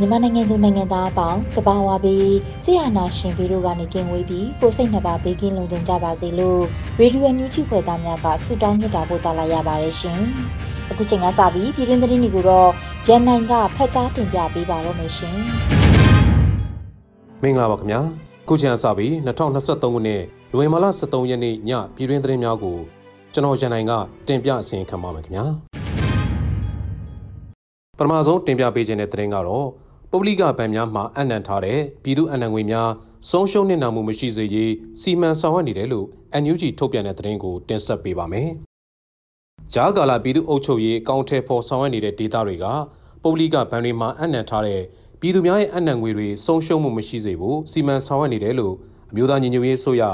မြန်မာနိုင်ငံသူနိုင်ငံသားအပေါင်းတဘာဝပြီးဆရာနာရှင်ပြီးတို့ကနေကင်းဝေးပြီးကိုစိတ်နှစ်ပါးဘေးကင်းလုံခြုံကြပါစေလို့ရေဒီယိုညူချီဖွယ်သားများကဆုတောင်းမြတ်တာပို့သလာရပါတယ်ရှင်။အခုချိန်ကစပြီးပြည်တွင်းသတင်းတွေကိုတော့ရန်နိုင်ကဖတ်ကြားတင်ပြပေးပါတော့မယ်ရှင်။မင်္ဂလာပါခင်ဗျာ။ခုချိန်ကစပြီး2023ခုနှစ်နိုဝင်ဘာလ23ရက်နေ့ညပြည်တွင်းသတင်းများကိုကျွန်တော်ရန်နိုင်ကတင်ပြအစီရင်ခံပါမယ်ခင်ဗျာ။ပထမဆုံးတင်ပြပေးခြင်းတဲ့သတင်းကတော့ ပုဂ္ဂလိကဗန်များမှအနံ့ထားတဲ့ပြည်သူအနံ့ငွေများဆုံးရှုံးနေနာမှုမရှိစေရေးစီမံဆောင်ရွက်နေတယ်လို့ NUG ထုတ်ပြန်တဲ့သတင်းကိုတင်ဆက်ပေးပါမယ်။ဂျားကာလာပြည်သူ့အုပ်ချုပ်ရေးအကောင့်ထဲပေါ်ဆောင်ရွက်နေတဲ့ဒေသတွေကပုဂ္ဂလိကဗန်တွေမှာအနံ့ထားတဲ့ပြည်သူများရဲ့အနံ့ငွေတွေဆုံးရှုံးမှုမရှိစေဖို့စီမံဆောင်ရွက်နေတယ်လို့အမျိုးသားညီညွတ်ရေးအစိုးရ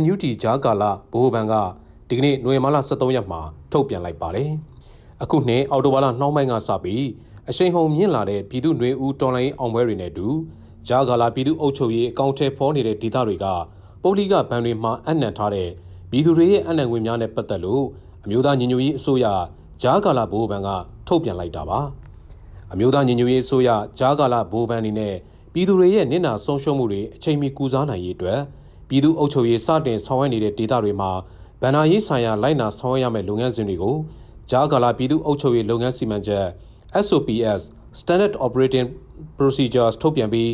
NUG ဂျားကာလာဗဟိုဘဏ်ကဒီကနေ့နိုဝင်ဘာလ23ရက်မှာထုတ်ပြန်လိုက်ပါတယ်။အခုနှစ်အော်တိုဘာလနှောင်းပိုင်းကစပြီး အရှိန်ဟုန်မြင့်လာတဲ့ပြည်သူ့ຫນွေဦးတော်လိုင်းအောင်ပွဲတွေနဲ့အတူဂျာဂါလာပြည်သူ့အုပ်ချုပ်ရေးအကောင့်ထဲပေါ်နေတဲ့ဒေသတွေကပုလိကဘဏ်တွေမှာအနံ့ထားတဲ့ပြည်သူတွေရဲ့အနံ့ငွေများနဲ့ပတ်သက်လို့အမျိုးသားညီညွတ်ရေးအစိုးရဂျာဂါလာဘိုးဘဏ်ကထုတ်ပြန်လိုက်တာပါအမျိုးသားညီညွတ်ရေးအစိုးရဂျာဂါလာဘိုးဘဏ်အနေနဲ့ပြည်သူတွေရဲ့နစ်နာဆုံးရှုံးမှုတွေအချိန်မီကူစားနိုင်ရေးအတွက်ပြည်သူ့အုပ်ချုပ်ရေးစတင်ဆောင်ရွက်နေတဲ့ဒေသတွေမှာဗန္နာရေးဆိုင်ရာလိုက်နာဆောင်ရွက်ရမယ့်လုပ်ငန်းစဉ်တွေကိုဂျာဂါလာပြည်သူ့အုပ်ချုပ်ရေးလုပ်ငန်းစီမံချက် SOPs Standard Operating Procedures ထုတ်ပြန်ပြီး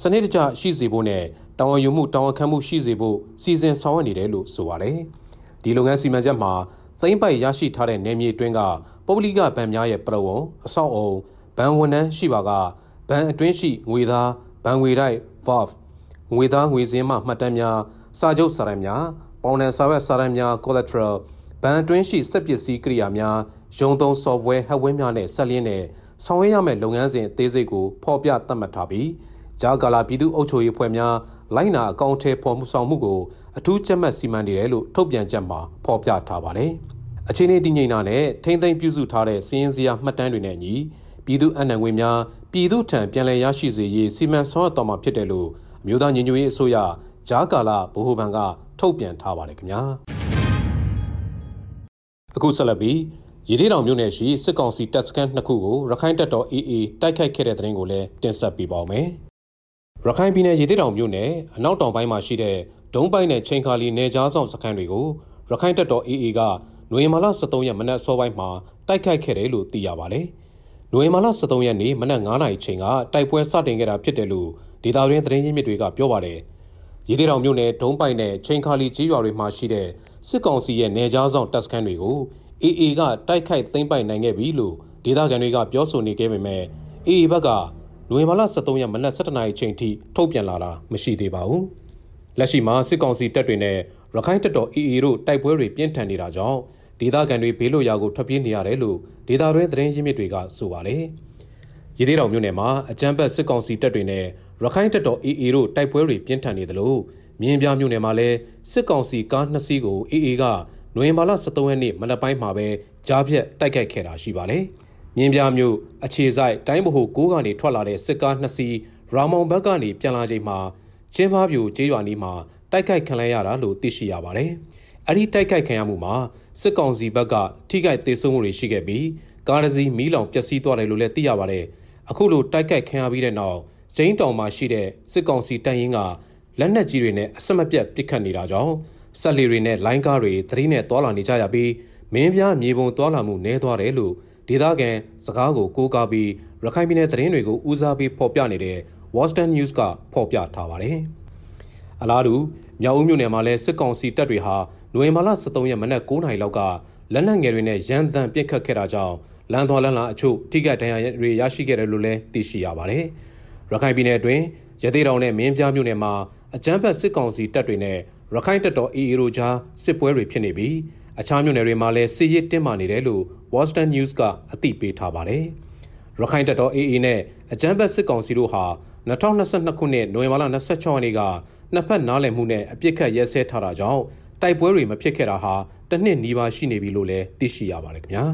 စနစ်တကျရှိစေဖို့နဲ့တာဝန်ယူမှုတာဝန်ခံမှုရှိစေဖို့စီစဉ်ဆောင်ရွက်နေတယ်လို့ဆိုပါတယ်။ဒီလုပ်ငန်းစီမံချက်မှာစိမ့်ပိုက်ရရှိထားတဲ့နယ်မြေအတွင်းကပုဂ္ဂလိကဗန်များရဲ့ပြဝန်အဆောက်အုံဗန်ဝန်ထမ်းရှိပါကဗန်အတွင်းရှိငွေသားဗန်ငွေတိုက် VAF ငွေသားငွေစင်းမှမှတ်တမ်းများစာချုပ်စာတမ်းများပေါင်ဒဏ်စာရွက်စာတမ်းများ collateral ဗန်အတွင်းရှိစက်ပစ္စည်းကိရိယာများ ရုံသုံး software ဟက်ဝင်းများနဲ့ဆက်လျင်းတဲ့ဆောင်ရွက်ရမယ့်လုပ်ငန်းစဉ်အသေးစိတ်ကိုဖော်ပြသတ်မှတ်ထားပြီးဂျာကာလာပြည်သူ့အုပ်ချုပ်ရေးဖွဲ့များလိုက်နာအကောင့်ထဲပေါ်မှုဆောင်မှုကိုအထူးကြက်မှတ်စီမံနေတယ်လို့ထုတ်ပြန်ချက်မှာဖော်ပြထားပါတယ်။အခြေအနေတည်ငြိမ်တာနဲ့ထိမ့်သိမ်းပြုစုထားတဲ့စီးရင်စရာမှတ်တမ်းတွေနဲ့အညီပြည်သူအနှံငွေများပြည်သူထံပြန်လည်ရရှိစေရေးစီမံဆောင်ရွက်တော်မှာဖြစ်တယ်လို့အမျိုးသားညီညွတ်ရေးအစိုးရဂျာကာလာဗဟိုဘဏ်ကထုတ်ပြန်ထားပါတယ်ခင်ဗျာ။အခုဆက်လက်ပြီး ရည်ရည်တောင်မြို့နယ်ရှိစစ်ကောင်စီတပ်စခန်းနှစ်ခုကိုရခိုင်တပ်တော် AA တိုက်ခိုက်ခဲ့တဲ့တဲ့ရင်ကိုလည်းတင်ဆက်ပေးပါောင်းမယ်။ရခိုင်ပြည်နယ်ရည်ရည်တောင်မြို့နယ်အနောက်တောင်ပိုင်းမှာရှိတဲ့ဒုံးပိုက်နဲ့ချိန်ခါလီနယ်ကြားဆောင်စခန်းတွေကိုရခိုင်တပ်တော် AA ကနွေမာလာ23ရက်မနက်စောပိုင်းမှာတိုက်ခိုက်ခဲ့တယ်လို့သိရပါတယ်။နွေမာလာ23ရက်နေ့မနက်9:00နာရီချိန်ကတိုက်ပွဲစတင်ခဲ့တာဖြစ်တယ်လို့ဒေတာရင်းသတင်းရင်းမြစ်တွေကပြောပါတယ်။ရည်ရည်တောင်မြို့နယ်ဒုံးပိုက်နဲ့ချိန်ခါလီကြီးရွာတွေမှာရှိတဲ့စစ်ကောင်စီရဲ့နယ်ကြားဆောင်တပ်စခန်းတွေကို AA ကတိုက်ခိုက်သိမ်းပိုက်နိုင်ခဲ့ပြီလို့ဒေသခံတွေကပြောဆိုနေခဲ့ပေမဲ့ AA ဘက်ကနိုဝင်ဘာလ23ရက်မနက်7:00နာရီချိန်ထိထုတ်ပြန်လာတာမရှိသေးပါဘူး။လက်ရှိမှာစစ်ကောင်စီတပ်တွေနဲ့ရခိုင်တပ်တော် AA တို့တိုက်ပွဲတွေပြင်းထန်နေတာကြောင့်ဒေသခံတွေဘေးလွတ်ရာကိုထွက်ပြေးနေရတယ်လို့ဒေသတွင်းသတင်းရင်းမြစ်တွေကဆိုပါတယ်။ရည်သေးတော်မြို့နယ်မှာအကြမ်းဖက်စစ်ကောင်စီတပ်တွေနဲ့ရခိုင်တပ်တော် AA တို့တိုက်ပွဲတွေပြင်းထန်နေသလိုမြင်းပြမြို့နယ်မှာလည်းစစ်ကောင်စီကားနှစ်စီးကို AA က နိုဝင်ဘာလ23ရက်နေ့မနက်ပိုင်းမှာပဲကြားဖြတ်တိုက်ခိုက်ခဲ့တာရှိပါတယ်။မြင်းပြမြို့အခြေဆိုင်တိုင်းဗဟို9ကနေထွက်လာတဲ့စစ်ကား2စီးရာမောင်ဘက်ကနေပြန်လာချိန်မှာချင်းဖားပြိုကျေးရွာနီးမှာတိုက်ခိုက်ခံရတာလို့သိရှိရပါတယ်။အဲဒီတိုက်ခိုက်ခံရမှုမှာစစ်ကောင်စီဘက်ကထိခိုက်ဒေဆုံးမှုတွေရှိခဲ့ပြီးကားတစ်စီးမီးလောင်ပျက်စီးသွားတယ်လို့လည်းသိရပါတယ်။အခုလိုတိုက်ခိုက်ခံရပြီးတဲ့နောက်ကျင်းတောင်မှာရှိတဲ့စစ်ကောင်စီတပ်ရင်းကလက်နက်ကြီးတွေနဲ့အဆက်မပြတ်ပစ်ခတ်နေတာကြောင့် ဆက်လီတွေနဲ့လိုင်းကားတွေသတိနဲ့တွာလာနေကြရပြီးမင်းပြားမြေပုံတွာလာမှုနည်းသွားတယ်လို့ဒေသခံစကားကိုကိုးကားပြီးရခိုင်ပြည်နယ်သတင်းတွေကိုဦးစားပေးဖော်ပြနေတဲ့ Western News ကဖော်ပြထားပါတယ်။အလားတူမြောက်ဦးမြို့နယ်မှာလည်းစစ်ကောင်စီတပ်တွေဟာနိုဝင်ဘာလ23ရက်မနက်9:00နာရီလောက်ကလက်နက်ငယ်တွေနဲ့ရန်သံပစ်ခတ်ခဲ့တာကြောင့်လမ်းသွားလမ်းလာအချို့ထိခိုက်ဒဏ်ရာတွေရရှိခဲ့တယ်လို့လည်းသိရှိရပါတယ်။ရခိုင်ပြည်နယ်အတွင်းရသေးတောင်နဲ့မင်းပြားမြို့နယ်မှာအကြမ်းဖက်စစ်ကောင်စီတပ်တွေနဲ့ ရခိုင်တပ်တော် AA တို့ကြားစစ်ပွဲတွေဖြစ်နေပြီးအခြားမြို့နယ်တွေမှာလည်းစစ်ရေးတင်းမာနေတယ်လို့ Western News ကအသိပေးထားပါတယ်။ရခိုင်တပ်တော် AA နဲ့အကြမ်းဖက်စစ်ကောင်စီတို့ဟာ2022ခုနှစ်နိုဝင်ဘာလ26ရက်နေ့ကနှစ်ဖက်နားလည်မှုနဲ့အပြစ်ခတ်ရဲစဲထားတာကြောင့်တိုက်ပွဲတွေမဖြစ်ခဲ့တာဟာတစ်နှစ်နီးပါးရှိနေပြီလို့လည်းသိရှိရပါတယ်ခင်ဗျာ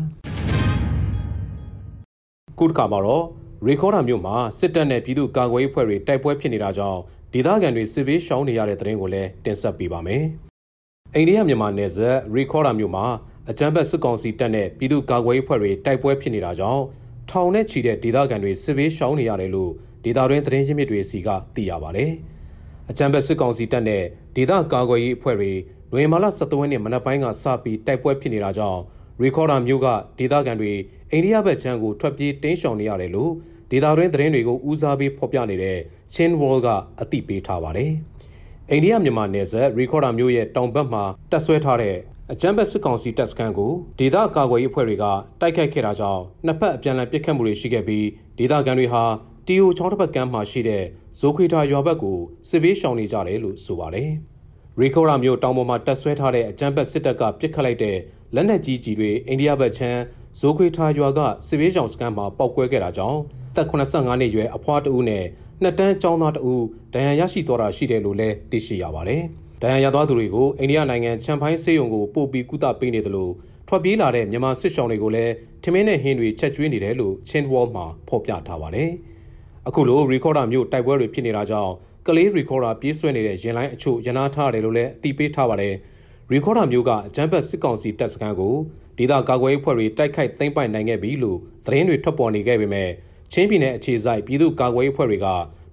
ခုတစ်ခါမှာတော့ရေခေါ်တာမြို့မှာစစ်တပ်နဲ့ပြည်သူ့ကာကွယ်ရေးဖွဲ့တွေတိုက်ပွဲဖြစ်နေတာကြောင့် ဒေသခံတွေစစ်ဘေးရှောင်နေရတဲ့တဲ့ရင်ကိုလည်းတင်ဆက်ပေးပါမယ်။အိန္ဒိယမြန်မာနယ်စပ်ရေခေါ်တာမြို့မှာအကြမ်းဖက်စစ်ကောင်စီတပ်နဲ့ပြည်သူ့ကာကွယ်ရေးဖွဲ့တွေတိုက်ပွဲဖြစ်နေတာကြောင့်ထောင်နဲ့ချီတဲ့ဒေသခံတွေစစ်ဘေးရှောင်နေရတယ်လို့ဒေသတွင်းသတင်းရင်းမြစ်တွေစီကသိရပါဗျ။အကြမ်းဖက်စစ်ကောင်စီတပ်နဲ့ဒေသကာကွယ်ရေးအဖွဲ့တွေနိုဝင်ဘာလ23ရက်နေ့မနက်ပိုင်းကစပြီးတိုက်ပွဲဖြစ်နေတာကြောင့်ရီခေါ်ဒါမျိုးကဒေသခံတွေအိန္ဒိယဘက်ခြမ်းကိုထွက်ပြေးတင်းရှောင်နေရတယ်လို့ ဒေသတွင်းသတင်းတွေကိုဦးစားပေးဖော်ပြနေတဲ့ Chin Wall ကအသိပေးထားပါတယ်။အိန္ဒိယမြန်မာနယ်စပ်ရီခေါ်ဒါမျိုးရဲ့တောင်ဘက်မှာတက်ဆွဲထားတဲ့အကြမ်းဖက်စစ်ကောင်စီတပ်စခန်းကိုဒေသကာကွယ်ရေးအဖွဲ့တွေကတိုက်ခိုက်ခဲ့တာကြောင့်နှစ်ဖက်အပြန်အလှန်ပစ်ခတ်မှုတွေရှိခဲ့ပြီးဒေသခံတွေဟာတီယိုချောင်းတစ်ဖက်ကမ်းမှာရှိတဲ့ဇိုခွေတာရွာဘက်ကိုစစ်ဘေးရှောင်နေကြတယ်လို့ဆိုပါတယ်။ရီခိုရာမျိုးတောင်ပေါ်မှာတက်ဆွဲထားတဲ့အကြမ်းဖက်စစ်တပ်ကပစ်ခတ်လိုက်တဲ့လက်နက်ကြီးကြီးတွေအိန္ဒိယဘက်ခြမ်း ဇိုခွေတာရွာကစစ်ဘေးရှောင်စခန်းမှာပောက်ကွဲခဲ့တာကြောင့်သက်85နှစ်ရွယ်အဖွားတဦးနဲ့နှစ်တန်းကျောင်းသားတဦးဒဏ်ရာရရှိသွားတာရှိတယ်လို့လည်းသိရှိရပါတယ်။ဒဏ်ရာရသွားသူတွေကိုအိန္ဒိယနိုင်ငံချမ်ဖိုင်းဆေးရုံကိုပို့ပြီးကုသပေးနေတယ်လို့ထွက်ပြေးလာတဲ့မြန်မာစစ်ရှောင်တွေကိုလည်းထမင်းနဲ့ဟင်းတွေချက်ကျွေးနေတယ်လို့ချင်းဝေါ်မှာဖော်ပြထားပါတယ်။အခုလိုရီကော်ဒါမျိုးတိုက်ပွဲတွေဖြစ်နေတာကြောင့်ကလေးရီကော်ဒါပြေးဆွဲနေတဲ့ရင်လိုင်းအချို့ရနာထားတယ်လို့လည်းအသိပေးထားပါတယ်။ရီကော်ဒါမျိုးကအကြမ်းဖက်စစ်ကောင်စီတပ်စခန်းကို ဒေသကာကွယ်ရေးဖွဲ့တွေတိုက်ခိုက်သိမ်းပိုက်နိုင်ခဲ့ပြီလို့သတင်းတွေထွက်ပေါ်နေခဲ့ပေမဲ့ချင်းပြည်နယ်အခြေစိုက်ပြည်သူ့ကာကွယ်ရေးဖွဲ့တွေက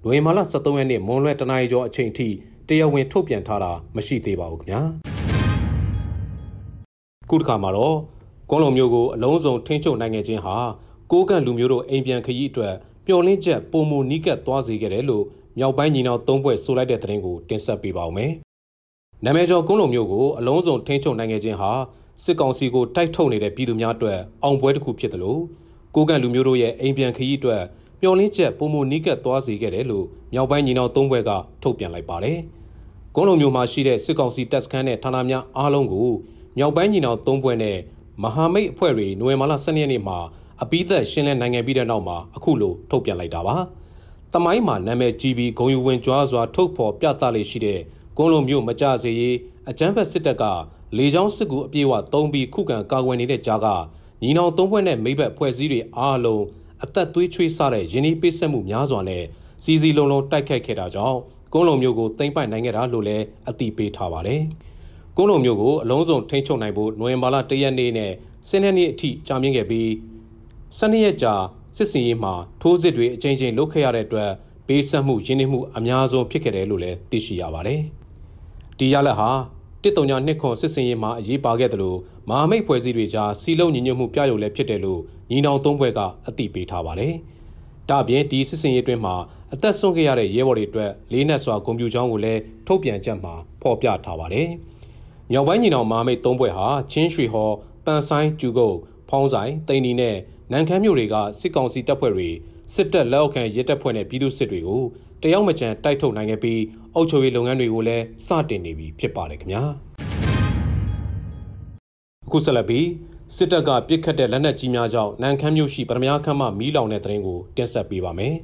နိုဝင်ဘာလ23ရက်နေ့မွန်းလွဲတနင်္လာကျော်အချိန်ထိတရားဝင်ထုတ်ပြန်ထားတာမရှိသေးပါဘူးခင်ဗျာခုတစ်ခါမှာတော့ကွန်လုံမျိုးကိုအလုံးစုံထိန်းချုပ်နိုင်ခဲ့ခြင်းဟာကိုးကန့်လူမျိုးတို့အိမ်ပြန်ခရီးအတွက်မျှော်လင့်ချက်ပုံမူနီးကပ်သွားစေခဲ့တယ်လို့မြောက်ပိုင်းညီနောင်သုံးဘွဲ့ဆိုလိုက်တဲ့သတင်းကိုတင်ဆက်ပေးပါောင်းမယ်။နာမည်ကျော်ကွန်လုံမျိုးကိုအလုံးစုံထိန်းချုပ်နိုင်ခဲ့ခြင်းဟာ စစ်ကောင်စီကိုတိုက်ထုတ်နေတဲ့ပြည်သူများအတွက်အောင်ပွဲတစ်ခုဖြစ်တယ်လို့ကိုကန့်လူမျိုးတို့ရဲ့အိမ်ပြန်ခရီးအတွက်မျောလင်းချက်ပုံမနီးကပ်သွားစေခဲ့တယ်လို့မြောက်ပိုင်းညီနောင်သုံးဘွဲကထုတ်ပြန်လိုက်ပါတယ်။ကုန်းလုံမျိုးမှာရှိတဲ့စစ်ကောင်စီတပ်စခန်းနဲ့ဌာနများအားလုံးကိုမြောက်ပိုင်းညီနောင်သုံးဘွဲနဲ့မဟာမိတ်အဖွဲ့တွေနိုဝင်ဘာလ12ရက်နေ့မှာအပိသက်ရှင်းလင်းနိုင်ငံပြီးတဲ့နောက်မှာအခုလိုထုတ်ပြန်လိုက်တာပါ။တမိုင်းမှာနာမည်ကြီးပြီးဂုံယူဝင်ကြွားစွာထုတ်ဖော်ပြသလေးရှိတဲ့ကုန်းလုံမျိုးမကြစေရေးအကြမ်းဖက်စစ်တပ်က လေကြောင်းစစ်ကူအပြည့်အဝသုံးပြီးခုခံကာကွယ်နေတဲ့ကြားကညီနောင်သုံးဘွဲ့နဲ့မိဘဖွဲ့စည်းတွေအားလုံးအသက်သွေးချွေးဆတဲ့ယင်းဤပိဆက်မှုများစွာနဲ့စီစီလုံးလုံးတိုက်ခိုက်ခဲ့တာကြောင့်ကုန်းလုံမျိုးကိုသိမ့်ပိုက်နိုင်ခဲ့တာလို့လည်းအတိပေးထားပါတယ်။ကုန်းလုံမျိုးကိုအလုံးစုံထိန်းချုပ်နိုင်ဖို့နိုဝင်ဘာလ၁ရက်နေ့နဲ့စနေနေ့အထိကြာမြင့်ခဲ့ပြီးစနေရက်ကြာစစ်စင်ရေးမှာထိုးစစ်တွေအကြိမ်ကြိမ်လုပ်ခဲ့ရတဲ့အတွက်ပေးဆက်မှုရင်းနှီးမှုအများဆုံးဖြစ်ခဲ့တယ်လို့လည်းသိရှိရပါတယ်။ဒီရလက်ဟာ တစ်တုံညာနှစ်ခွန်စစ်စင်ရေးမှာအရေးပါခဲ့တယ်လို့မဟာမိတ်ဖွဲ့စည်းတွေကြားစီလုံးညီညွတ်မှုပြရုံလည်းဖြစ်တယ်လို့ညီနောင်သုံးဘွဲကအသိပေးထားပါတယ်။ဒါ့အပြင်ဒီစစ်စင်ရေးအတွင်းမှာအသက်ဆုံးခဲ့ရတဲ့ရဲဘော်တွေအတွက်လေးနက်စွာဂုဏ်ပြုကြောင်းကိုလည်းထုတ်ပြန်ချက်မှာဖော်ပြထားပါတယ်။မြောက်ပိုင်းညီနောင်မဟာမိတ်သုံးဘွဲဟာချင်းရွှေဟော်ပန်ဆိုင်ကျူကုတ်ဖောင်းဆိုင်တိန်နီနဲ့နန်ခမ်းမြို့တွေကစစ်ကောင်စီတပ်ဖွဲ့တွေစစ်တပ်လက်အောက်ခံရဲတပ်ဖွဲ့နဲ့ပြည်သူစစ်တွေကို တယောက်မကြံတိုက်ထုတ်နိုင်ခဲ့ပြီးအုပ်ချုပ်ရေးလုပ်ငန်းတွေကိုလည်းစတင်နေပြီဖြစ်ပါတယ်ခင်ဗျာအခုဆက်လက်ပြီးစစ်တပ်ကပြစ်ခတ်တဲ့လက်နက်ကြီးများကြောင့်နန်ခမ်းမြို့ရှိပရမ ्या ခမ်းမမီးလောင်တဲ့တဲ့ရင်ကိုတင်ဆက်ပေးပါမယ်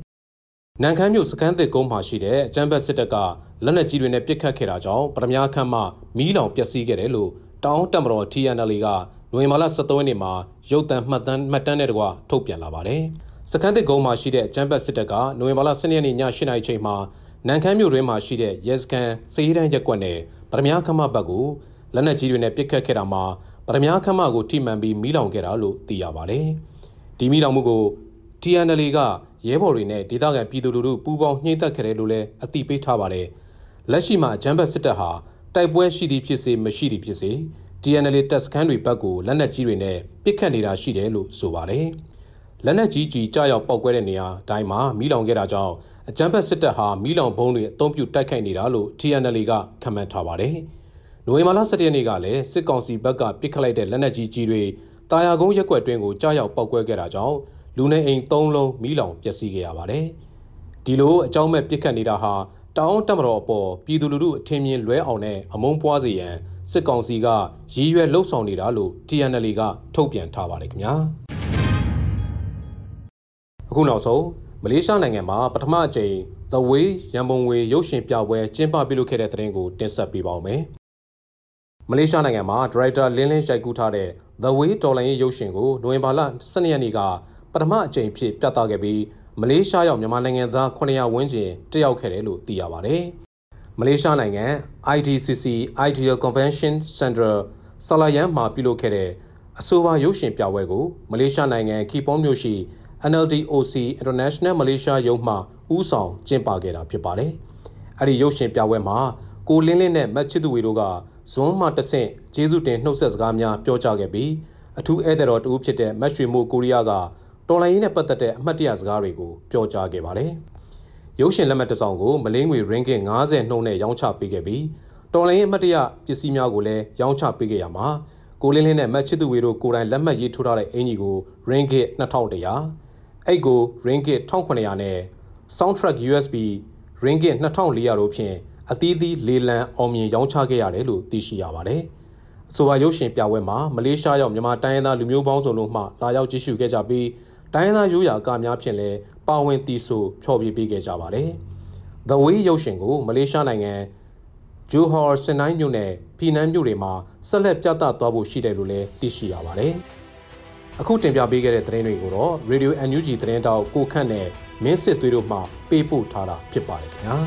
နန်ခမ်းမြို့စကန်းသစ်ကုန်းမှာရှိတဲ့အကြမ်းဖက်စစ်တပ်ကလက်နက်ကြီးတွေနဲ့ပစ်ခတ်ခဲ့တာကြောင့်ပရမ ्या ခမ်းမမီးလောင်ပျက်စီးခဲ့တယ်လို့တောင်းတမတော် TNL ကနိုဝင်ဘာလ23ရက်နေ့မှာရုပ်သံမှတ်တမ်းမှတ်တမ်းနဲ့တကွထုတ်ပြန်လာပါတယ်။ စခန်းသစ်ကုန်းမှာရှိတဲ့ကျမ်းပတ်စစ်တပ်ကနိုဝင်ဘာလ10ရက်နေ့ည8နာရီချိန်မှာနန်ခမ်းမြို့တွင်းမှာရှိတဲ့ရဲစခန်းစေးတန်းရက်ကွက်နဲ့ဗရမ ्या ခမဘက်ကိုလက်နက်ကြီးတွေနဲ့ပစ်ခတ်ခဲ့တာမှာဗရမ ्या ခမကိုထိမှန်ပြီးမီးလောင်ခဲ့တာလို့သိရပါတယ်။ဒီမီးလောင်မှုကို TNL ကရဲဘော်တွေနဲ့ဒေသခံပြည်သူလူထုပူးပေါင်းနှိမ့်သက်ခဲ့တယ်လို့လည်းအသိပေးထားပါတယ်။လက်ရှိမှာဂျမ်ဘတ်စစ်တပ်ဟာတိုက်ပွဲရှိသည်ဖြစ်စေမရှိသည်ဖြစ်စေ TNL တပ်စခန်းတွေဘက်ကိုလက်နက်ကြီးတွေနဲ့ပစ်ခတ်နေတာရှိတယ်လို့ဆိုပါတယ်။ လက်နက်ကြီးကြီးကြားရောက်ပောက်ကွဲတဲ့နေရာတိုင်းမှာမိလောင်ခဲ့တာကြောင့်အကြမ်းဖက်စစ်တပ်ဟာမိလောင်ဘုံတွေအုံပြုတိုက်ခိုက်နေတာလို့ TNL ကခန့်မှန်းထားပါတယ်။နိုဝင်ဘာလ17ရက်နေ့ကလည်းစစ်ကောင်စီဘက်ကပစ်ခတ်လိုက်တဲ့လက်နက်ကြီးကြီးတွေတာယာကုန်းရက်ွက်တွင်းကိုကြားရောက်ပောက်ကွဲခဲ့တာကြောင့်လူနေအိမ်၃လုံးမိလောင်ပျက်စီးခဲ့ရပါတယ်။ဒီလိုအကြောင်းမဲ့ပစ်ခတ်နေတာဟာတောင်းတက်မတော်အပေါ်ပြည်သူလူထုအထင်မြင်လွဲအောင်နဲ့အမုန်းပွားစေရန်စစ်ကောင်စီကရည်ရွယ်လှုပ်ဆောင်နေတာလို့ TNL ကထုတ်ပြန်ထားပါတယ်ခင်ဗျာ အခုနောက်ဆုံးမလေးရှားနိုင်ငံမှာပထမအကြိမ် The Way ရန်ပုံငွေရုပ်ရှင်ပြပွဲကျင်းပပြုလုပ်ခဲ့တဲ့သတင်းကိုတင်ဆက်ပေးပါောင်းမယ်မလေးရှားနိုင်ငံမှာဒရိုက်တာလင်းလင်းရိုက်ကူးထားတဲ့ The Way တော်လိုင်းရေးရုပ်ရှင်ကိုနိုဝင်ဘာလ12ရက်နေ့ကပထမအကြိမ်ဖြစ်ပြသခဲ့ပြီးမလေးရှားရောက်မြန်မာနိုင်ငံသား900ဝန်းကျင်တက်ရောက်ခဲ့တယ်လို့သိရပါတယ်။မလေးရှားနိုင်ငံ IDCC Ideal Convention Center ဆလာယန်မှာပြုလုပ်ခဲ့တဲ့အဆိုပါရုပ်ရှင်ပြပွဲကိုမလေးရှားနိုင်ငံခီပွန်မြို့ရှိ NLDOC International Malaysia ရုံးမှဦးဆောင်ကျင်းပခဲ့တာဖြစ်ပါတယ်။အဲဒီရုပ်ရှင်ပြပွဲမှာကိုလင်းလင်းနဲ့မတ်ချစ်သူဝေတို့ကဇွန်မှတဆင့်ကျေးဇူးတင်နှုတ်ဆက်စကားများပြောကြားခဲ့ပြီးအထူးဧည့်သည်တော်တူဖြစ်တဲ့မတ်ရွှေမိုးကိုရီးယားကတော်လိုင်းရေးနဲ့ပတ်သက်တဲ့အမှတ်တရစကားတွေကိုပြောကြားခဲ့ပါတယ်။ရုပ်ရှင်လက်မှတ်တစ်စောင်ကိုမလင်းငွေ ringgit 90နှုန်းနဲ့ရောင်းချပေးခဲ့ပြီးတော်လိုင်းရေးအမှတ်တရပစ္စည်းများကိုလည်းရောင်းချပေးခဲ့ရမှာကိုလင်းလင်းနဲ့မတ်ချစ်သူဝေတို့ကိုယ်တိုင်လက်မှတ်ရေးထိုးထားတဲ့အင်ကြီးကို ringgit 2100 အဲ့ကို ringgit 1900နဲ့ soundtrack USB ringgit 2400တို့ဖြင့်အသီးသီးလေလံအောင်မြင်ရောင်းချခဲ့ရတယ်လို့သိရှိရပါတယ်။အဆိုပါရုပ်ရှင်ပြပွဲမှာမလေးရှားရောက်မြန်မာတိုင်းရင်းသားလူမျိုးပေါင်းစုံတို့မှလာရောက်ကြည့်ရှုခဲ့ကြပြီးတိုင်းရင်းသားရိုးရာကများဖြင့်လည်းပါဝင်တီးဆိုဖျော်ဖြေပေးခဲ့ကြပါတယ်။ The Way ရုပ်ရှင်ကိုမလေးရှားနိုင်ငံဂျိုဟော်စနိုင်းမြို့နယ်ဖီနန်းမြို့တွေမှာဆက်လက်ပြသသွားဖို့ရှိတယ်လို့လည်းသိရှိရပါတယ်။ အခုတင်ပြပေးခဲ့တဲ့သတင်းတွေကိုတော့ Radio NUG သတင်းတောက်ကိုခန့်နဲ့မင်းစစ်သွေးတို့မှပေးပို့ထားတာဖြစ်ပါတယ်ခင်ဗျာ။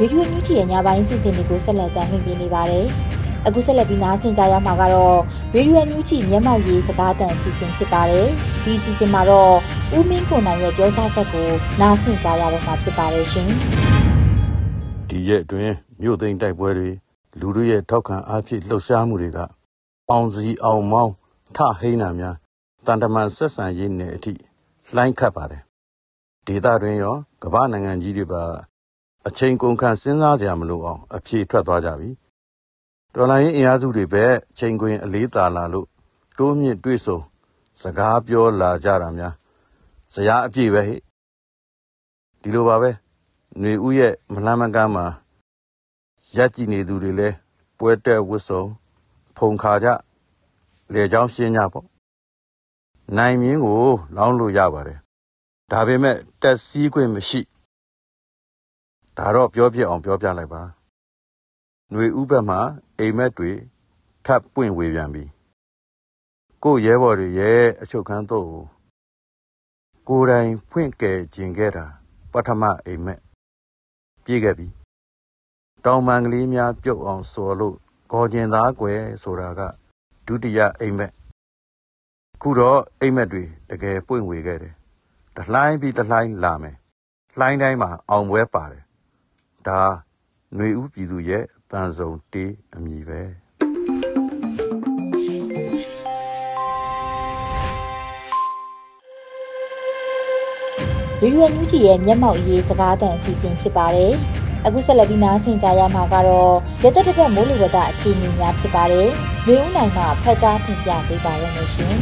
ရေဒီယိုညူချီရဲ့ညပိုင်းစီစဉ်တွေကိုဆက်လက်တင်ပြနေပါတယ်။အခုဆက်လက်ပြီးနားဆင်ကြရမှာကတော့ရေဒီယိုညူချီမျက်မှောက်ရေးစကားသံအစီအစဉ်ဖြစ်ပါတယ်။ဒီအစီအစဉ်မှာတော့ ဦးမင်းခွန်နိုင်ရဲ့ပြောကြားချက်ကိုနားဆင်ကြရတော့မှာဖြစ်ပါတယ်ရှင်။ဒီရက်အတွင်းမြို့သိမ်းတိုက်ပွဲတွေလူတို့ရဲ့ထောက်ခံအားဖြင့်လှုပ်ရှားမှုတွေကအောင်စီအောင်မောင်းထဟိန်းနာများတန်တမန်ဆက်ဆံရေးနယ်အထိလှိုင်းခတ်ပါတယ်။ဒေသတွင်ရောကမ္ဘာနိုင်ငံကြီးတွေပါအချိန်ကုန်ခန့်စဉ်းစားစရာမလိုအောင်အဖြေထွက်သွားကြပြီ။တော်လှန်ရေးအင်အားစုတွေဘက်ချိန်ခွင်အလေးသာလာလို့တိုးမြင့်တွေ့ဆုံစကားပြောလာကြတာများ ဇယားအပြည့်ပဲဟဲ့။ဒီလိုပါပဲ။ຫນွေဦးရဲ့မလှမ်းမကမ်းမှာရပ်ကြည့်နေသူတွေလဲပွဲတက်ဝတ်စုံဖုန်ခါကြလေချောင်းရှင်းကြပေါ့။နိုင်မြင်းကိုလောင်းလို့ရပါတယ်။ဒါပေမဲ့တက်စည်းခွင့်မရှိ။ဒါတော့ပြောပြအောင်ပြောပြလိုက်ပါຫນွေဥဘက်မှာအိမ်မက်တွေထပ်ပွင့်ဝေပြန်ပြီကိုရဲဘော်တွေရဲ့အချုပ်ခန်းတော့ ကိုယ်တိုင်ဖွင့်ကယ်ခြင်းခဲ့တာပထမအိမ်မက်ပြေးခဲ့ပြီတောင်ပန်ကလေးများပြုတ်အောင်စော်လို့ခေါ်ကျင်သားကွယ်ဆိုတာကဒုတိယအိမ်မက်ခုတော့အိမ်မက်တွေတကယ်ပွင့်ဝေခဲ့တယ်တလှိုင်းပြီးတလှိုင်းလာမယ်လှိုင်းတိုင်းမှာအောင်ပွဲပါတယ်ဒါຫນွေဦးပြည်သူရဲ့တန်ဆုံတေးအမည်ပဲ ရေရွယ်ညူးချီရဲ့မျက်မှောက်ရေးစကားတန်အစီအစဉ်ဖြစ်ပါတယ်။အခုဆက်လက်ပြီးနားဆင်ကြရမှာကတော့ရသက်တစ်ပတ်မိုးလေဝသအခြေအနေများဖြစ်ပါတယ်။လူဦးနိုင်ကဖတ်ကြားပြင်ပြပေးပါရမရှင်။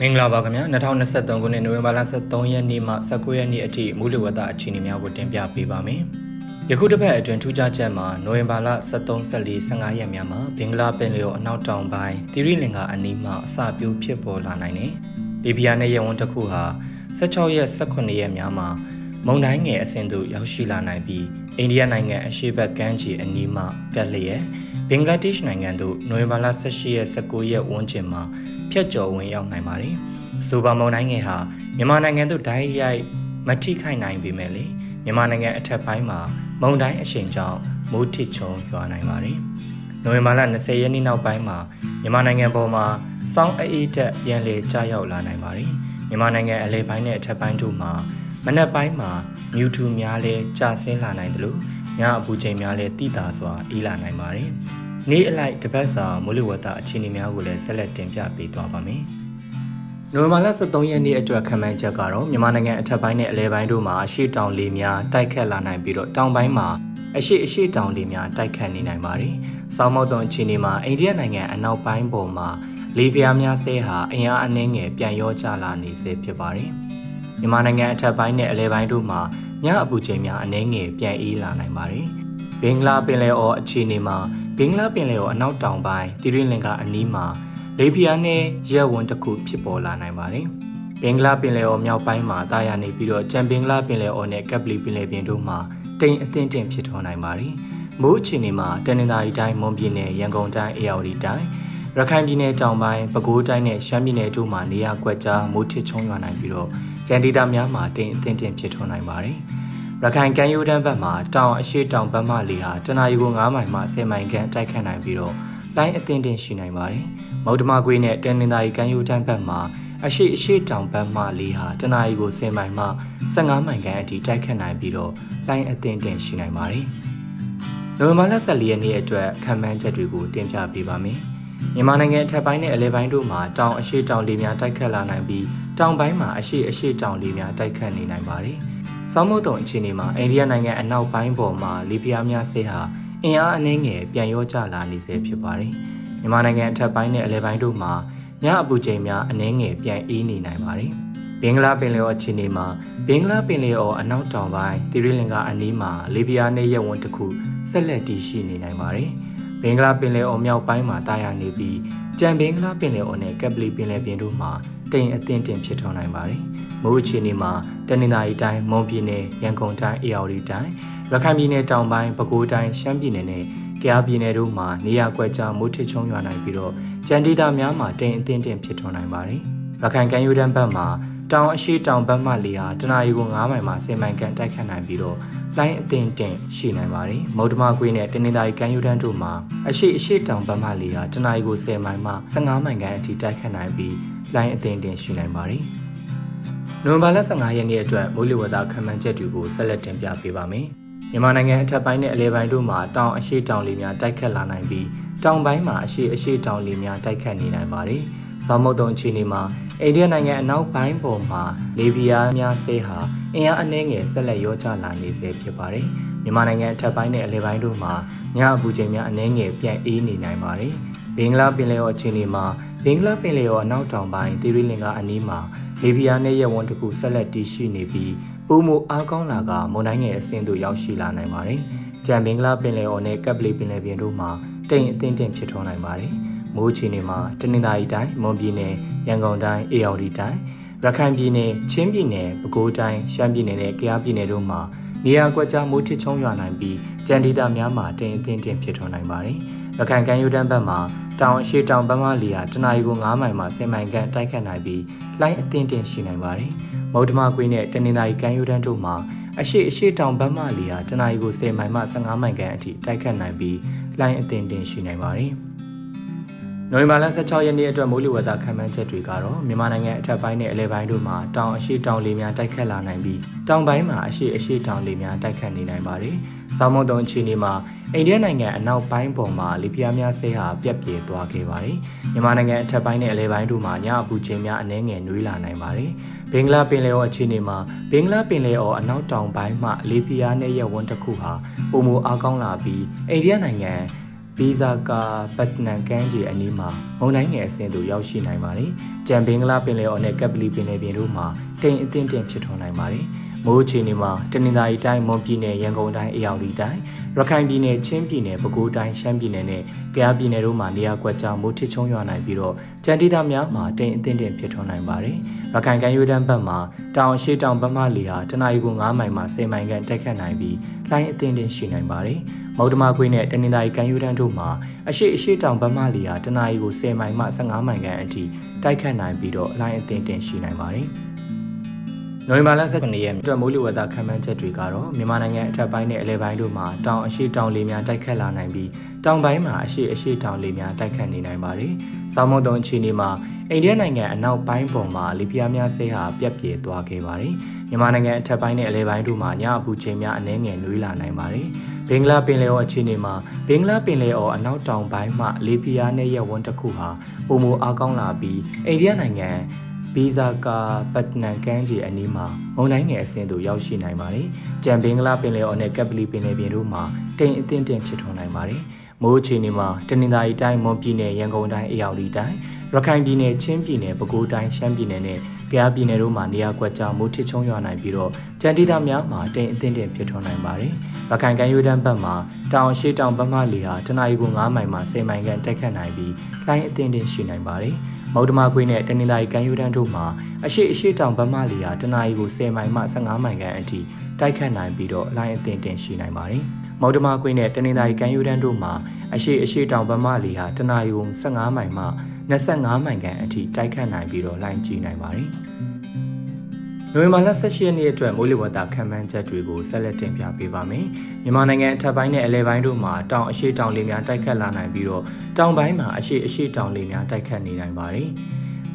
မင်္ဂလာပါခင်ဗျာ2023ခုနှစ်နိုဝင်ဘာလ23ရက်နေ့မှ19ရက်နေ့အထိမူလဝတ္တအခြေအနေများကိုတင်ပြပေးပါမယ်။ယခုတစ်ပတ်အတွင်းထူးခြားချက်မှာနိုဝင်ဘာလ23 14 15ရက်များမှာဘင်္ဂလားပင်လယ်အနောက်တောင်ပိုင်းတိရိလင်္ကာအနီးမှအစပြုဖြစ်ပေါ်လာနိုင်တယ်။ လီဘီယာနဲ့ရဲဝန်းတစ်ခုဟာ16ရက်18ရက်များမှာမုန်တိုင်းငယ်အဆင့်သို့ရောက်ရှိလာနိုင်ပြီးအိန္ဒိယနိုင်ငံအရှေ့ဘက်ကမ်းခြေအနီးမှကပ်လျက်ဘင်္ဂလားဒေ့ရှ်နိုင်ငံသို့နိုဝင်ဘာလ18ရက်19ရက်ဝန်းကျင်မှာဖြတ်ကျော်ဝင်ရောက်နိုင်ပါတယ်။ဆိုပါမုန်တိုင်းငယ်ဟာမြန်မာနိုင်ငံသို့ဓာတ်ရိုက်မထိခိုက်နိုင်ပေမဲ့လေမြန်မာနိုင်ငံအထက်ပိုင်းမှာမုန်တိုင်းအရှိန်ကြောင့်မိုးထစ်ချုံရွာနိုင်ပါတယ်။ နိုဝင်ဘာလ20ရက်နေ့နောက်ပိုင်းမှာမြန်မာနိုင်ငံပေါ်မှာစောင်းအေးတက်ပြန်လည်ကျရောက်လာနိုင်ပါတယ်မြန်မာနိုင်ငံအလဲပိုင်းနဲ့အထက်ပိုင်းတို့မှာမနက်ပိုင်းမှာမြူထူများလဲကျဆင်းလာနိုင်တယ်လို့ညအပူချိန်များလဲတိတာစွာအေးလာနိုင်ပါတယ်နေ့အလိုက်တစ်ပတ်စာမိုးလေဝသအခြေအနေများကိုလည်းဆက်လက်တင်ပြပေးသွားပါမယ်နိုဝင်ဘာလ23ရက်နေ့အတွက်ခံမှန်းချက်ကတော့မြန်မာနိုင်ငံအထက်ပိုင်းနဲ့အလဲပိုင်းတို့မှာအရှိတောင်လေများတိုက်ခတ်လာနိုင်ပြီးတော့တောင်ပိုင်းမှာ အရှိအရှိတောင်လေများတိုက်ခတ်နေနိုင်ပါတယ်။စောင်းမောက်သွန်အခြေအနေမှာအိန္ဒိယနိုင်ငံအနောက်ပိုင်းပေါ်မှာလေပြားများဆဲဟာအင်အားအနှင်းငယ်ပြန်ရောကျလာနေစေဖြစ်ပါတယ်။မြန်မာနိုင်ငံအထက်ပိုင်းနဲ့အလဲပိုင်းတို့မှာညအပူချိန်များအနှင်းငယ်ပြန်အေးလာနိုင်ပါတယ်။ဘင်္ဂလားပင်လယ်အော်အခြေအနေမှာဘင်္ဂလားပင်လယ်အော်အနောက်တောင်ပိုင်းတိရိလင်္ကာအနီးမှာလေပြားနဲ့ရဲဝန်းတစ်ခုဖြစ်ပေါ်လာနိုင်ပါတယ်။ဘင်္ဂလားပင်လယ်အော်မြောက်ပိုင်းမှာတာယာနေပြီးတော့ကြံဘင်္ဂလားပင်လယ်အော်နဲ့ကပ်ပလီပင်လယ်ပြင်တို့မှာ တိမ်အသင့်တင်ဖြစ်ထွန်းနိုင်ပါတယ်။မိုးအခြေအနေမှာတနင်္သာရီတိုင်းမွန်ပြည်နယ်ရန်ကုန်တိုင်းအေရဝတီတိုင်းရခိုင်ပြည်နယ်တောင်ပိုင်းပဲခူးတိုင်းနဲ့ရှမ်းပြည်နယ်တို့မှာနေရာကွက်ကြားမိုးထစ်ချုံရွာနိုင်ပြီးတော့ကြံဒေသများမှာတိမ်အသင့်တင်ဖြစ်ထွန်းနိုင်ပါတယ်။ရခိုင်ကမ်းရိုးတန်းဘက်မှာတောင်အရှိတောင်ဘက်မှလေဟာတနအီကို9မိုင်မှ10မိုင်ခန့်တိုက်ခတ်နိုင်ပြီးတော့လိုင်းအသင့်တင်ရှိနိုင်ပါတယ်။မုတ်တမကွေးနဲ့တန်နင်သာရီကမ်းရိုးတန်းဘက်မှာ အရှိအရှိတောင်ဘက်မှလေဟာတနအီကို10မိုင်မှ15မိုင်ခန့်အထိတိုက်ခတ်နိုင်ပြီးတော့လိုင်းအသင့်တင်ရှိနိုင်ပါတယ်။နိုဝင်ဘာလ14ရက်နေ့အတွက်ခံမှန်းချက်တွေကိုတင်ပြပေးပါမယ်။မြန်မာနိုင်ငံအထက်ပိုင်းနဲ့အလဲပိုင်းတို့မှာတောင်အရှိတောင်လေများတိုက်ခတ်လာနိုင်ပြီးတောင်ပိုင်းမှာအရှိအရှိတောင်လေများတိုက်ခတ်နေနိုင်ပါတယ်။စောင်းမုတ်တုံအခြေအနေမှာအိန္ဒိယနိုင်ငံအနောက်ပိုင်းပေါ်မှာလေပြင်းများဆဲဟာအင်အားအနှင်းငယ်ပြန်ရောကျလာနေစေဖြစ်ပါတယ်။မြန်မာနိုင်ငံအထက်ပိုင်းနဲ့အလဲပိုင်းတို့မှာ ညအပူချိန်များအနှင်းငယ်ပြန်အေးနေနိုင်ပါတယ်။ဘင်္ဂလားပင်လယ်အော်အခြေအနေမှာဘင်္ဂလားပင်လယ်အော်အနောက်တောင်ပိုင်းတိရိလင်္ကာအနီးမှာလေပြင်းနဲ့ရက်ဝန်းတစ်ခုဆက်လက်တည်ရှိနေနိုင်ပါတယ်။ဘင်္ဂလားပင်လယ်အော်မြောက်ပိုင်းမှာတာယာနေပြီးကြံဘင်္ဂလားပင်လယ်အော်နဲ့ကပ်ပလီပင်လယ်ပြင်တို့မှာတိမ်အသင့်တင်ဖြစ်ထွန်းနိုင်ပါတယ်။မိုးအခြေအနေမှာတနင်္သာရီတိုင်းမွန်ပြည်နယ်ရန်ကုန်တိုင်းအေရဝတီတိုင်းရခိုင်ပြည်နယ်တောင်ပိုင်းပဲခူးတိုင်းရှမ်းပြည်နယ်နဲ့ကယားပြည်နယ်တို့မှာနေရာကွက်ကြားမိုးထစ်ချုံရွာနိုင်ပြီးတော့ ကြံဒေသများမှာတိမ်အသင့်တင်ဖြစ်ထွန်းနိုင်ပါတယ်။ရခိုင်ကမ်းရိုးတန်းဘက်မှာတောင်အရှိတောင်ဘက်မှလေဟာတနအီကို9မိုင်မှ10မိုင်ခန့်တိုက်ခတ်နိုင်ပြီးတော့လိုင်းအသင့်တင်ရှိနိုင်ပါတယ်။မုတ်တမကွေးနဲ့တနင်္သာရီကမ်းရိုးတန်းတို့မှာအရှိအရှိတောင်ဘက်မှလေဟာတနအီကို10မိုင်မှ15မိုင်ခန့်အထိတိုက်ခတ်နိုင်ပြီးလိုင်းအသင့်တင်ရှိနိုင်ပါတယ်။နိုဝင်ဘာလ15ရက်နေ့အတွက်မိုးလေဝသခန့်မှန်းချက်တွေကိုဆက်လက်တင်ပြပေးပါမယ်။မြန်မာနိုင်ငံအထက်ပိုင်းနဲ့အလဲပိုင်းတို့မှာတောင်အရှိတောင်လေများတိုက်ခတ်လာနိုင်ပြီး တောင်ပိုင်းမှာအရှိအရှိတောင်လေများတိုက်ခတ်နေနိုင်ပါတယ်။ဇောင်းမုတ်တုံအခြေအနေမှာအိန္ဒိယနိုင်ငံအနောက်ပိုင်းပေါ်မှာလေပြားများဆဲဟာအင်အားအနှဲငယ်ဆက်လက်ရောကျလာနေစေဖြစ်ပါတယ်။မြန်မာနိုင်ငံအထက်ပိုင်းနဲ့အလဲပိုင်းတို့မှာညအပူချိန်များအနှဲငယ်ပြန်အေးနေနိုင်ပါတယ်။ဘင်္ဂလားပင်လယ်အော်အခြေအနေမှာဘင်္ဂလားပင်လယ်အော်အနောက်တောင်ပိုင်းသီရိလင်္ကာအနီးမှာလေပြားနဲ့ရဝန်းတစ်ခုဆက်လက်တည်ရှိနေပြီးပုံမအားကောင်းလာကမုန်တိုင်းငယ်အဆင့်သို့ရောက်ရှိလာနိုင်ပါတယ်။ကြံဘင်္ဂလားပင်လယ်အော်နဲ့ကပ်ပလီပင်လယ်ပြင်တို့မှာ တိမ်အသင့်တင်ဖြစ်ထွန်းနိုင်ပါတယ်။မိုးချီနေမှာတနင်္သာရီတိုင်းမွန်ပြည်နယ်ရန်ကုန်တိုင်းအေရဝတီတိုင်းရခိုင်ပြည်နယ်ချင်းပြည်နယ်ပဲခူးတိုင်းရှမ်းပြည်နယ်နဲ့ကယားပြည်နယ်တို့မှာနေရာကွက်ကြားမိုးထစ်ချုံရွာနိုင်ပြီးကြံဒေသများမှာတိမ်အသင့်တင်ဖြစ်ထွန်းနိုင်ပါတယ်။ရခိုင်ကမ်းရိုးတန်းဘက်မှာတောင်အရှိတောင်ဘက်မှလီယာတနအီကို9မိုင်မှ10မိုင်ခန့်တိုက်ခတ်နိုင်ပြီးလိုင်းအသင့်တင်ရှိနိုင်ပါတယ်။မုတ်တမကွေးနဲ့တနင်္သာရီကမ်းရိုးတန်းတို့မှာ အရှိအရှိတောင်ဘက်မှလီယာတနအီကို10မိုင်မှ15မိုင်ခန့်အထိတိုက်ခတ်နိုင်ပြီးလိုင်းအသင့်တင်ရှိနိုင်ပါတယ်။ နိုဝင်ဘာလ16ရက်နေ့အတွက်မိုးလေဝသခန့်မှန်းချက်တွေကတော့မြန်မာနိုင်ငံအထက်ပိုင်းနဲ့အလဲပိုင်းတို့မှာတောင်အရှိတောင်လေများတိုက်ခတ်လာနိုင်ပြီးတောင်ပိုင်းမှာအရှိအရှိတောင်လေများတိုက်ခတ်နေနိုင်ပါတယ်။ဆောင်းမုန်တုံအခြေအနေမှာအိန္ဒိယနိုင်ငံအနောက်ပိုင်းပေါ်မှာလေပြင်းများဆဲဟာပြက်ပြေသွားခဲ့ပါတယ်။မြန်မာနိုင်ငံအထက်ပိုင်းနဲ့အလဲပိုင်းတို့မှာညအပူချိန်များအနည်းငယ်နှွေးလာနိုင်ပါတယ်။ဘင်္ဂလားပင်လယ်အော်အခြေအနေမှာဘင်္ဂလားပင်လယ်အော်အနောက်တောင်ပိုင်းမှလေပြင်းနဲ့ရက်ဝန်းတစ်ခုဟာပုံမအားကောင်းလာပြီးအိန္ဒိယနိုင်ငံ ဗီဇာကာပတ်နန်ကမ်းခြေအနီးမှာမုန်တိုင်းငယ်အဆင့်သို့ရောက်ရှိနိုင်ပါတယ်။ကြံဘင်္ဂလားပင်လယ်အော်နဲ့ကပ်ပလီပင်လယ်ပြင်တို့မှာတိမ်အထင်တင်ဖြစ်ထွန်းနိုင်ပါတယ်။မိုးအခြေအနေမှာတနင်္သာရီတိုင်းမွန်ပြည်နယ်ရန်ကုန်တိုင်းအေရဝတီတိုင်း ရခိုင်ပြည်နယ်ချင်းပြည်နယ်ပဲခူးတိုင်းရှမ်းပြည်နယ်နဲ့ကယားပြည်နယ်တို့မှာနေရာကွက်ကြားမိုးထစ်ချုံရွာနိုင်ပြီးတော့ကြံတိတာများမှာတိမ်အထင်တင်ဖြစ်ထွန်းနိုင်ပါတယ်။ရခိုင်ကမ်းရိုးတန်းဘက်မှာတောင်ရှိတောင်ဘက်မှလီဟာတနအီကို9မိုင်မှ10မိုင်ခန့်တက်ခတ်နိုင်ပြီးလိုင်းအထင်တင်ရှိနိုင်ပါတယ်။မௌဒမာခွေးနဲ့တနင်္သာရီကမ်းရိုးတန်းတို့မှာအရှိအရှိတောင်ဘက်မှလီယာတနအီကို10မိုင်မှ15မိုင်ခန့်အထိတိုက်ခတ်နိုင်ပြီးတော့အလိုင်းအသင်းတင်ရှိနိုင်ပါတယ်။ နိုဝင်ဘာလ19ရက်အတွက်မိုးလေဝသခန့်မှန်းချက်တွေကတော့မြန်မာနိုင်ငံအထက်ပိုင်းနဲ့အလယ်ပိုင်းတို့မှာတောင်အရှိတောင်လေများတိုက်ခတ်လာနိုင်ပြီးတောင်ပိုင်းမှာအရှိအရှိတောင်လေများတိုက်ခတ်နေနိုင်ပါတယ်။စောင်းမုံတုံအခြေအနေမှာအိန္ဒိယနိုင်ငံအနောက်ပိုင်းပေါ်မှာလေပြင်းများဆဲဟာပြက်ပြဲသွားခဲ့ပါတယ်။မြန်မာနိုင်ငံအထက်ပိုင်းနဲ့အလယ်ပိုင်းတို့မှာညအပူချိန်များအနည်းငယ်နှွေးလာနိုင်ပါတယ်။ဘင်္ဂလားပင်လယ်အော်အခြေအနေမှာဘင်္ဂလားပင်လယ်အော်အနောက်တောင်ပိုင်းမှလေပြင်းနဲ့ရက်ဝန်းတစ်ခုဟာပုံမအားကောင်းလာပြီးအိန္ဒိယနိုင်ငံ ဘီဇာကာပတ်နန်ကမ်းခြေအနီးမှာမုန်တိုင်းငယ်အဆင့်သို့ရောက်ရှိနိုင်ပါတယ်။ကြံဘင်္ဂလားပင်လယ်အော်နဲ့ကပ်ပလီပင်လယ်ပြင်တို့မှာတိမ်အထင်တင်ဖြစ်ထွန်းနိုင်ပါတယ်။မိုးအခြေအနေမှာတနင်္သာရီတိုင်းမွန်ပြည်နယ်ရန်ကုန်တိုင်းအေရဝတီတိုင်းရခိုင်ပြည်နယ်ချင်းပြည်နယ်ပဲခူးတိုင်းရှမ်းပြည်နယ်နဲ့ ကယားပြည်နယ်တို့မှာနေရာကွက်ကြားမိုးထစ်ချုံရွာနိုင်ပြီးတော့ကြံတိတာများမှာတိမ်အထင်တင်ဖြစ်ထွန်းနိုင်ပါတယ်။ရခိုင်ကမ်းရိုးတန်းဘက်မှာတောင်ရှိတောင်ဘက်မှလေဟာတနအီကို9မိုင်မှ10မိုင်ခန့်တိုက်ခတ်နိုင်ပြီးလိုင်းအထင်တင်ရှိနိုင်ပါတယ်။မௌဒမကွေးနဲ့တနင်္သာရီကမ်းရိုးတန်းတို့မှာအရှိအရှိတောင်ဘက်မှလီယာတနအီကို10မိုင်မှ15မိုင်ခန့်အထိတိုက်ခတ်နိုင်ပြီးတော့လိုင်းအသင်တင်ရှိနိုင်ပါတယ်။ မௌဒမကွေးနဲ့တနင်္သာရီကမ်းရိုးတန်းတို့မှာအရှိအရှိတောင်ဘက်မှလီယာတနအီကို15မိုင်မှ25မိုင်ခန့်အထိတိုက်ခတ်နိုင်ပြီးတော့လိုင်းကြီးနိုင်ပါတယ်။နိုဝင်ဘာလ18ရက်နေ့အတွက်မိုးလေဝသခန့်မှန်းချက်တွေကိုဆက်လက်တင်ပြပေးပါမယ်။မြန်မာနိုင်ငံအထက်ပိုင်းနဲ့အလယ်ပိုင်းတို့မှာတောင်အရှိတောင်လေများတိုက်ခတ်လာနိုင်ပြီးတော့တောင်ပိုင်းမှာအရှိအရှိတောင်လေများတိုက်ခတ်နေနိုင်ပါတယ်။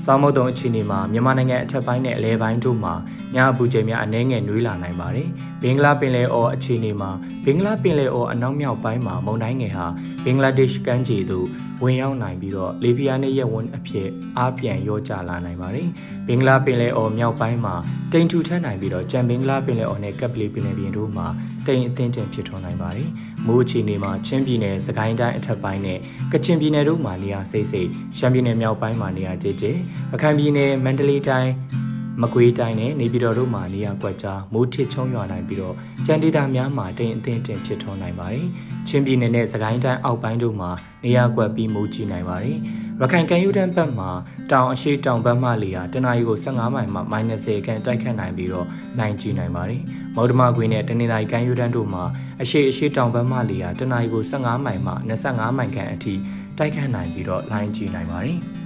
စောင်းမုတ်တုံအခြေအနေမှာမြန်မာနိုင်ငံအထက်ပိုင်းနဲ့အလယ်ပိုင်းတို့မှာညအပူချိန်များအနည်းငယ်နှွေးလာနိုင်ပါတယ်။ဘင်္ဂလားပင်လယ်အော်အခြေအနေမှာဘင်္ဂလားပင်လယ်အော်အနောက်မြောက်ပိုင်းမှာမုန်တိုင်းငယ်ဟာဘင်္ဂလားဒေ့ရှ်ကမ်းခြေသို့ ဝင်ရောက်နိုင်ပြီးတော့လေပြင်းနဲ့ရက်ဝန်းအဖြစ်အားပြန်ရောကျလာနိုင်ပါတယ်။ဘင်္ဂလားပင်လယ်အော်မြောက်ပိုင်းမှာတိမ်ထူထပ်နိုင်ပြီးတော့ကြံဘင်္ဂလားပင်လယ်အော်နဲ့ကပ်ပလီပင်လယ်ပြင်တို့မှာတိမ်အသင်းတင်ဖြစ်ထွန်းနိုင်ပါတယ်။မိုးအခြေအနေမှာချင်းပြည်နယ်၊စကိုင်းတိုင်းအထက်ပိုင်းနဲ့ကချင်ပြည်နယ်တို့မှာနေရာစိတ်စိတ်ရှမ်းပြည်နယ်မြောက်ပိုင်းမှာနေရာကျကျရခိုင်ပြည်နယ်မန္တလေးတိုင်း မကွေးတိုင်းနဲ့နေပြည်တော်တို့မှာနေရာကွက်ကြားမိုးထစ်ချုံရွာနိုင်ပြီးတော့ကြံဒေသများမှာတိမ်အသင်းတင်ဖြစ်ထွန်းနိုင်ပါတယ်။ချင်းပြည်နယ်နဲ့စကိုင်းတိုင်းအောက်ပိုင်းတို့မှာနေရာကွက်ပြီးမိုးကြီးနိုင်ပါတယ်။ရခိုင်ကမ်းရိုးတန်းဘက်မှာတောင်အရှိတောင်ဘက်မှလေဟာတနအီကို15မိုင်မှ -30 ခန့်တိုက်ခတ်နိုင်ပြီးတော့နိုင်ကြီးနိုင်ပါတယ်။မော်ဒမာကွေနဲ့တနင်္သာရီကမ်းရိုးတန်းတို့မှာအရှိအရှိတောင်ဘက်မှလေဟာတနအီကို15မိုင်မှ25မိုင်ခန့်အထိတိုက်ခတ်နိုင်ပြီးတော့လိုင်းကြီးနိုင်ပါတယ်။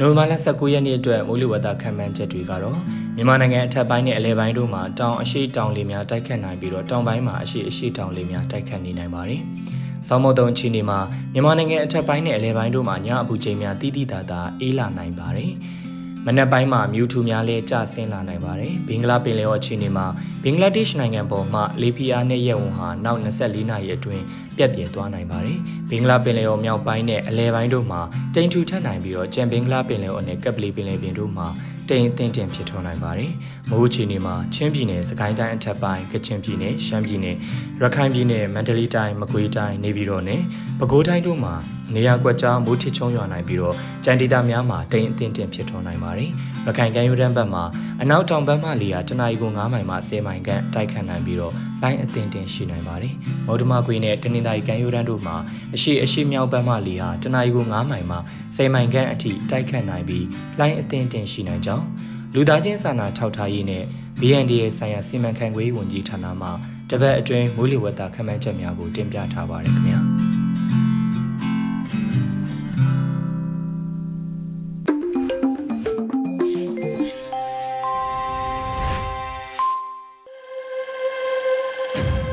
နိုဝင်ဘာလ19ရက်နေ့အတွက်မိုးလေဝသခန့်မှန်းချက်တွေကတော့မြန်မာနိုင်ငံအထက်ပိုင်းနဲ့အလယ်ပိုင်းတို့မှာတောင်အရှိတောင်လေများတိုက်ခတ်နိုင်ပြီးတော့တောင်ပိုင်းမှာအရှိအရှိတောင်လေများတိုက်ခတ်နေနိုင်ပါတယ်။ဆောင်းမုတ်တုံချီနေမှာမြန်မာနိုင်ငံအထက်ပိုင်းနဲ့အလယ်ပိုင်းတို့မှာညအပူချိန်များတိတိတသာအေးလာနိုင်ပါတယ်။ မနက်ပိုင်းမှာမြူထူများလဲကျဆင်းလာနိုင်ပါတယ်။ဘင်္ဂလားပင်လယ်အော်အခြေအနေမှာဘင်္ဂလားဒေ့ရှ်နိုင်ငံပေါ်မှလေပီယာနဲ့ရဲဝံဟာနောက်24နာရီအတွင်းပြက်ပြဲသွားနိုင်ပါတယ်။ဘင်္ဂလားပင်လယ်အော်မြောက်ပိုင်းနဲ့အလဲပိုင်းတို့မှာတိမ်ထူထပ်နိုင်ပြီးတော့ကြံဘင်္ဂလားပင်လယ်အော်နဲ့ကပ်ပလီပင်လယ်ပြင်တို့မှာတိမ်အထင်တင်ဖြစ်ထွန်းနိုင်ပါတယ်။မိုးအခြေအနေမှာချင်းပြည်နယ်၊စကိုင်းတိုင်းအထက်ပိုင်း၊ကချင်ပြည်နယ်၊ရှမ်းပြည်နယ်၊ရခိုင်ပြည်နယ်၊မန္တလေးတိုင်း၊မကွေးတိုင်း၊နေပြည်တော်နဲ့ ပဲခူးတိုင်းတို့မှာနေရာကွက်ကြားမိုးထစ်ချုံရွာနိုင်ပြီးတော့ကြံဒေသများမှာတိမ်အထင်တင်ဖြစ်ထွန်းနိုင်ပါတယ်။ရခိုင်ကမ်းရိုးတန်းဘက်မှာအနောက်တောင်ဘက်မှလေယာတနအီကို9မိုင်မှ10မိုင်ခန့်တိုက်ခတ်နိုင်ပြီးတော့လိုင်းအထင်တင်ရှိနိုင်ပါတယ်။မော်ဒမာကွေနဲ့တနင်္သာရီကမ်းရိုးတန်းတို့မှာအရှိအရှိမြောက်ဘက်မှလေယာတနအီကို9မိုင်မှ10မိုင်ခန့်အထိတိုက်ခတ်နိုင်ပြီးလိုင်းအထင်တင်ရှိနိုင်ကြောင်းလူသားချင်းစာနာထောက်ထားရေးနဲ့ BNDA ဆိုင်ရာစီမံခန့်ခွဲရေးဝန်ကြီးဌာနမှတပတ်အတွင်းမိုးလေဝသခန့်မှန်းချက်များကိုတင်ပြထားပါရခင်ဗျာ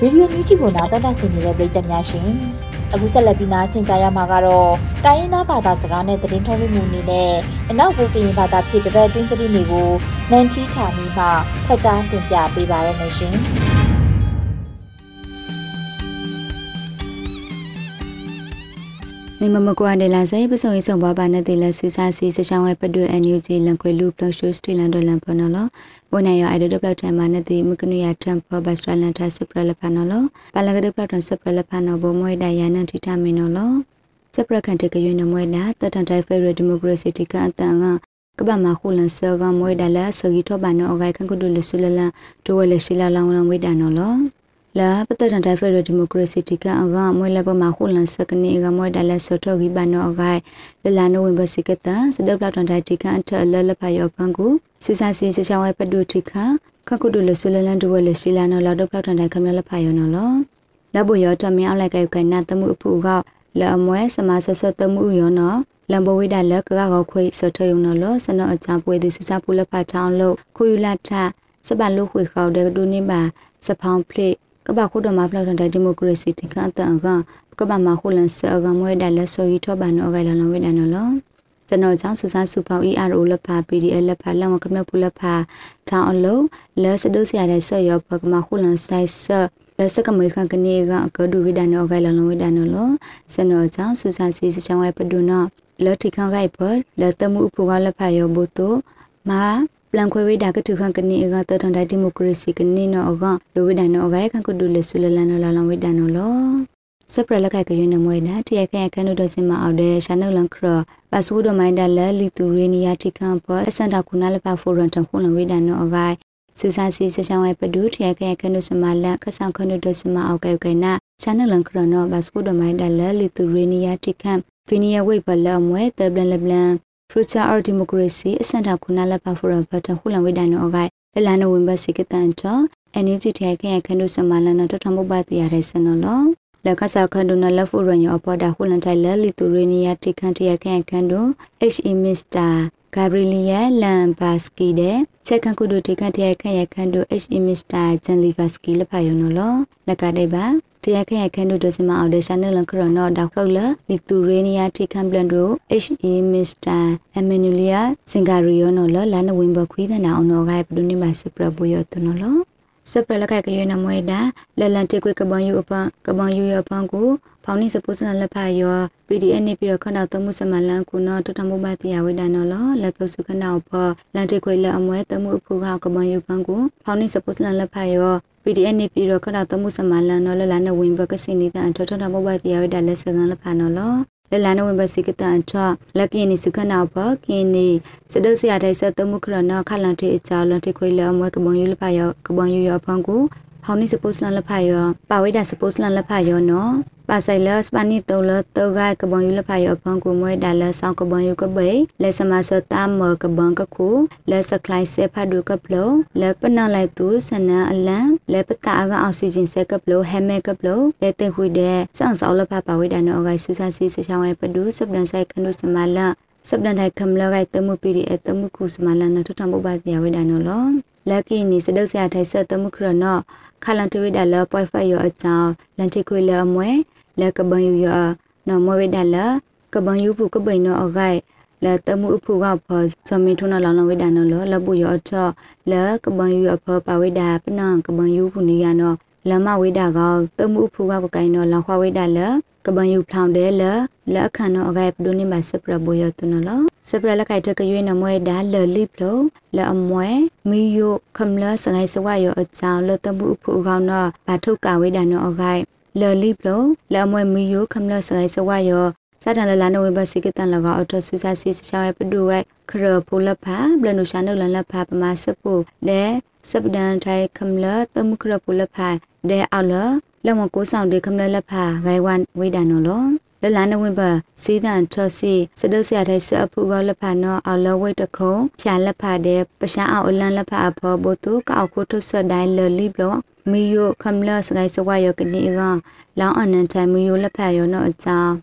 ရေဒီယိုမြူးချီကိုနားတော်တာဆင်နေတဲ့ပရိသတ်များရှင်အခုဆက်လက်ပြီးနားဆင်ကြရမှာကတော့တိုင်းရင်းသားဘာသာစကားနဲ့သတင်းထုတ်လွှင့်မှုအနေနဲ့အနောက်ဘူကရင်ဘာသာဖြစ်တဲ့အတွင်းသတင်းတွေကိုနန်တီဌာနီမှဖတ်ကြားတင်ပြပေးပါရမရှင် နေမမကွာဒေလာစေပစုံရေးဆောင်ပါပါနဲ့တေလဆူစာစီစချောင်းဝဲပတွဲ NUG လန်ခွေလူပလရှုစတီလန်ဒလန်ဖနော်လဘိုနိုင်ရအိုင်ဒဒပလောက်တမ်မနဲ့တေမကနုရတမ်ဖဘတ်စထလန်တာစပရလဖနော်လပါလကဒပလောက်တမ်စပရလဖနော်ဘမွေဒယာနန်တီတာမီနော်လစပရကန်တကရွေးနမွေနာတတန်တိုင်ဖေရဒီမိုကရေစီတီကအတန်ကကဘာမခုလန်ဆာကမွေဒလာစဂီထောဘာနော်အဂိုင်ခန်ကုဒလဆူလလန်တိုဝဲလရှိလာလောင်းလောင်းဝေဒနော်လော လာပတတန်တိုင်ဖက်ဒရယ်ဒီမိုကရေစီတီကအကမွေလပမခုလန်စကနေကမွေဒလဲဆော့ထောဂီဘနောအဂိုင်လလာနိုဝင်ဘာစီကတစဒပ်ပလတ်တန်တိုင်တီကအထလလဖယောပန်ကိုစီစာစီစချောင်းဝဲပဒုတီခခကုဒလဆူလလန်ဒဝဲလရှိလာနော်လာဒပ်ပလတ်တန်တိုင်ခမလဖယောနော်လောလဘွေရတမြောက်လိုက်ကဲကဲနာတမှုအဖူကလအမွဲစမဆဆတမှုယောနော်လမ်ဘဝိဒါလကကောခွေစထယုံနော်လစနောအချပွေဒီစစပူလဖတ်ထောင်းလို့ခုယူလာထစပန်လို့ခွေခေါတဲ့ဒုနေပါစဖောင်းဖလစ် ကဘာခုဒမဖလောက်တဲ့ဒီမိုကရေစီတခန့်တန်ကကဘာမခုလန်ဆအကမွဲဒါလဆိုရီထောဘာနော်ကလည်းနော်ဝိဒါနော်လောကျွန်တော်ကြောင့်စူဆန်းစုပေါင်း ERO လက်ဖာ PDF လက်ဖာလက်မကမြပူလက်ဖာထောင်းအလုံးလက်စဒုစရတဲ့ဆက်ရောပကမခုလန်ဆိုင်ဆလက်စကမေခန်ကနေကကဒူဝိဒနောကလလုံးဝိဒနောလောစနောကြောင့်စူဆန်းစီစချောင်းဝဲပဒုနောလက်ထိခံခိုက်ဖလက်တမှုအဖူကလက်ဖာရောဘုတုမာ ပလန်ခွေဝိဒါကထုခန်ကနေကတထန်တိုင်းဒီမိုကရေစီကနေနောအကလိုဝိဒနောအကရခန်ကဒူလက်ဆူလလန်နောလလောင်ဝိဒနောလောစပရလခိုက်ကရွေးနမွေနာတရခဲခန်တို့ဒစင်မအောင်တဲ့ရှာနုလန်ခရပတ်စဝဒမိုင်းဒါလလီတူရီနီယာတိခံပေါ်အစန်တာခုနာလပဖိုရန်တခုလဝိဒနောအကစူစာစီစချောင်းဝဲပဒူထရခဲခန်တို့စမလန်ခဆောင်ခန်တို့ဒစင်မအောင်ကဲကဲနာရှာနုလန်ခရနောပတ်စဝဒမိုင်းဒါလလီတူရီနီယာတိခံဖီနီယဝိပလမွဲတဘလန်လဘလန် Future of Democracy အစန်တာခုနာလပဖိုရန်ဘတ်ခုလဝိဒနောအကဲလလနဝင်းဘစီကတန်တော့ NUG ထရခဲခန်တို့စမလန်တော့ထမဘတ်တရတဲ့စနော်လောလက်ကစားခန်ဒုနလဖူရညောပေါ်တာခုလန်တိုင်လလီတူရီနီယာတိခန်တရခဲခန်ဒု HE Mr. Gabriela Lambaski တဲ့ ချက်ခန်ကုဒုတိခန်တရခဲရခန်ဒု HE Mr. Jan Livaski လဖာယောနော်လလက်ကတဲ့ပါတရခဲရခန်ဒုဒစမအောင်တဲ့ရှာနယ်လန်ခရနောဒေါခောက်လလီတူရီနီယာတိခန်ဘလန်ဒု HE Mr. Emanuela Singario နော်လလနဝင်းဘခွေးတဲ့နာအောင်နော်ဂိုင်ပဒုနိမစပရဘူယောတနော်လော စပရလကကရွေးနမွေတာလလန်တေကွေကပန်ယူအပန်ကပန်ယူရပန်ကိုဖောင်းနေစပုစနလက်ဖာယော PDF နေပြီးတော့ခဏတမှုစမလန်ကုနောတတမှုပါတရားဝိဒါနော်လလက်ပုစုခဏဖလန်တေကွေလက်အမွဲတမှုအဖူခကပန်ယူပန်ကိုဖောင်းနေစပုစနလက်ဖာယော PDF နေပြီးတော့ခဏတမှုစမလန်နော်လလန်နဝင်ဘကစင်းနေတာထထထမှုပါတရားဝိဒါလက်စကန်လက်ဖာနော်လ လလနဝဘစီကတန်ထလက်ကင်းနီစခနာဘကင်းနီစဒစရတဲ့စတမှုခရနခလန်ထေအချာလန်ထေခွေလအမွဲကဘုံယူလဖာယောကဘုံယူယောဖန်ကို ဟောင်းနီစပို့စလန်လဖာယောပါဝိဒါစပို့စလန်လဖာယောနော်ပါဆိုင်လစပနီတောလတောဂိုင်ကဘုံယူလဖာယောဖန်ကိုမွဲဒါလဆောင်ကဘုံယူကဘေလက်စမစတာမကဘံကခုလက်စကလိုက်ဆေဖာဒုကပလောလက်ပနလိုက်သူစနန်အလန်လက်ပတာကအောက်ဆီဂျင်ဆက်ကပလောဟဲမဲကပလောလက်တဲ့ခွေတဲ့စောင့်စောက်လဖာပါဝိဒါနော်ဂိုင်စစစီစချောင်းဝဲပဒုစပဒန်ဆိုင်ခနုစမလာစပဒန်ထိုင်ခမလဂိုင်တမှုပီဒီအတမှုခုစမလာနထထမဘစီယဝိဒါနော်လော လက်ကီနီစဒုတ်ဆရာထိုင်ဆက်တမှုခရနောခလန်တဝိဒါလပွိုင်ဖတ်ယောအချောင်းလန်တိခွေလအမွဲလက်ကဘန်ယူယောနော်မဝိဒါလကဘန်ယူဖုကပိနောအဂိုင်လာတမှုအဖုကဖောစမီထုနာလောင်လောင်ဝိဒါနော်လပူယောအချောလကဘန်ယူအဖောပါဝိဒါပနံကဘန်ယူဖုနီယနော် လမဝိဒါကောတမှုဖူကကိုကိုင်နော်လောင်ခွာဝိဒါလကပန်ယူဖောင်းတယ်လလက်ခဏောအဂိုင်ပဒုန်နိမစပရဘောယတုနလောစပရလက်ခိုက်တကရွေးနမွဲဒါလလိဖလိုလအမွဲမီယိုခမလစငိုင်စဝယောအချောင်းလတမှုဖူကောင်းနော်ဘာထုတ်ကဝိဒါနော်အဂိုင်လလိဖလိုလအမွဲမီယိုခမလစငိုင်စဝယော စတန်လလနဝေဘစီကတန်လကအထဆူဆာစီစချောင်းပဒုဝဲခရပူလဖာဘလနုရှာနုလလဖာပမာစပူဒေစပဒန်ထိုင်ခမလတမှုခရပူလဖာဒေအော်လလမကိုဆောင်ဒေခမလလဖာဂိုင်ဝန်ဝိဒါနော်လောလလနဝင်းပစီဒန်ထောစီစဒုဆရာတဲ့ဆအဖူကလဖာနော်အော်လဝိတခုံဖြာလက်ဖာတဲ့ပရှာအောင်အလန်လက်ဖာအဖောဘိုတုကောက်ခုထုဆဒိုင်လလီဘလောမီယိုခမလစဂိုင်စဝါယောကနေကလောင်းအနန်တိုင်မီယိုလက်ဖာယောနော်အကြောင်း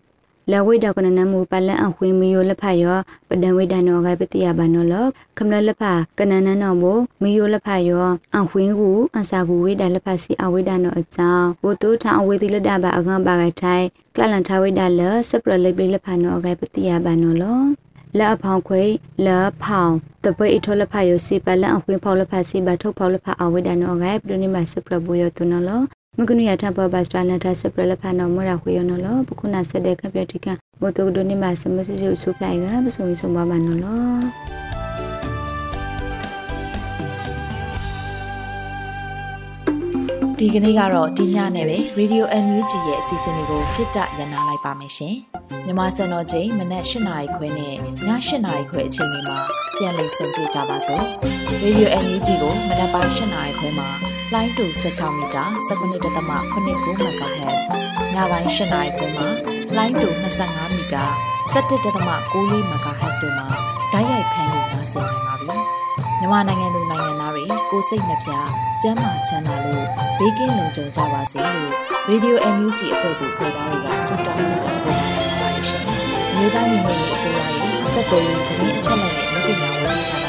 လဝိဒကနနမူပလန်အခွေမီယိုလက်ဖယောပဒံဝိဒနောဂိုင်ပတိယဘာနောလခမလလက်ဖကနနနောဘမီယိုလက်ဖယောအခွင်းကူအစာကူဝိဒလက်ဖစီအဝိဒနောအကြောင်းဘုတုထအဝေတိလက်ဒဘာအကံပါဂိုင်ထိုင်ကလလန်ထဝိဒလစပရလိပလက်ဖနောဂိုင်ပတိယဘာနောလောလက်အဖောင်ခွေလက်ဖောင်တပွေအထောလက်ဖယစီပလန်အခွင်းဖောက်လက်ဖစီဘထုတ်ဖောက်လက်ဖအဝိဒနောဂိုင်ပဒုနိမစပရဘူယတုနလော မကနုရထဘဘစတလန်ထစပရလဖနောမရခွေယောနလောပခုနာစတဲ့ကပြတိကဘုတုဒုနိမစမစစုစုဖိုင်ကပစုံစုံပါမနော်လောဒီကနေ့ကတော့ဒီညနဲ့ပဲ Radio NUG ရဲ့အစီအစဉ်လေးကိုခਿੱတရနာလိုက်ပါမယ်ရှင်။မြမစံတော်ချိန်မနက်၈နာရီခွဲနဲ့ည၈နာရီခွဲအချိန်တွေမှာပြန်လည်ဆုံတွေ့ကြပါစို့။ Radio NUG ကိုမနက်ပိုင်း၈နာရီခွဲမှာ လိုင်းတူ16မီတာ17.8 MHz ညပိုင်း၈နာရီခွဲမှာလိုင်းတူ25မီတာ17.6 MHz တို့မှာဓာတ်ရိုက်ဖမ်းလို့နိုင်စေနိုင်ပါပြီ။မြန်မာနိုင်ငံသူနိုင်ငံသားတွေကိုစိတ်နှပြကျန်းမာချမ်းသာလို့ဘေးကင်းလုံခြုံကြပါစေလို့ Radio NUG အဖွဲ့သူဖွဲ့သားတွေကဆုတောင်းမြတ်တာပို့လာနေပါတယ်ရှင်။မြေသားညီမတွေအစိုးရရဲ့စက်တော်ရင်သတင်းအချက်အလက်တွေလူပညာဝန်ကြီးဌာနက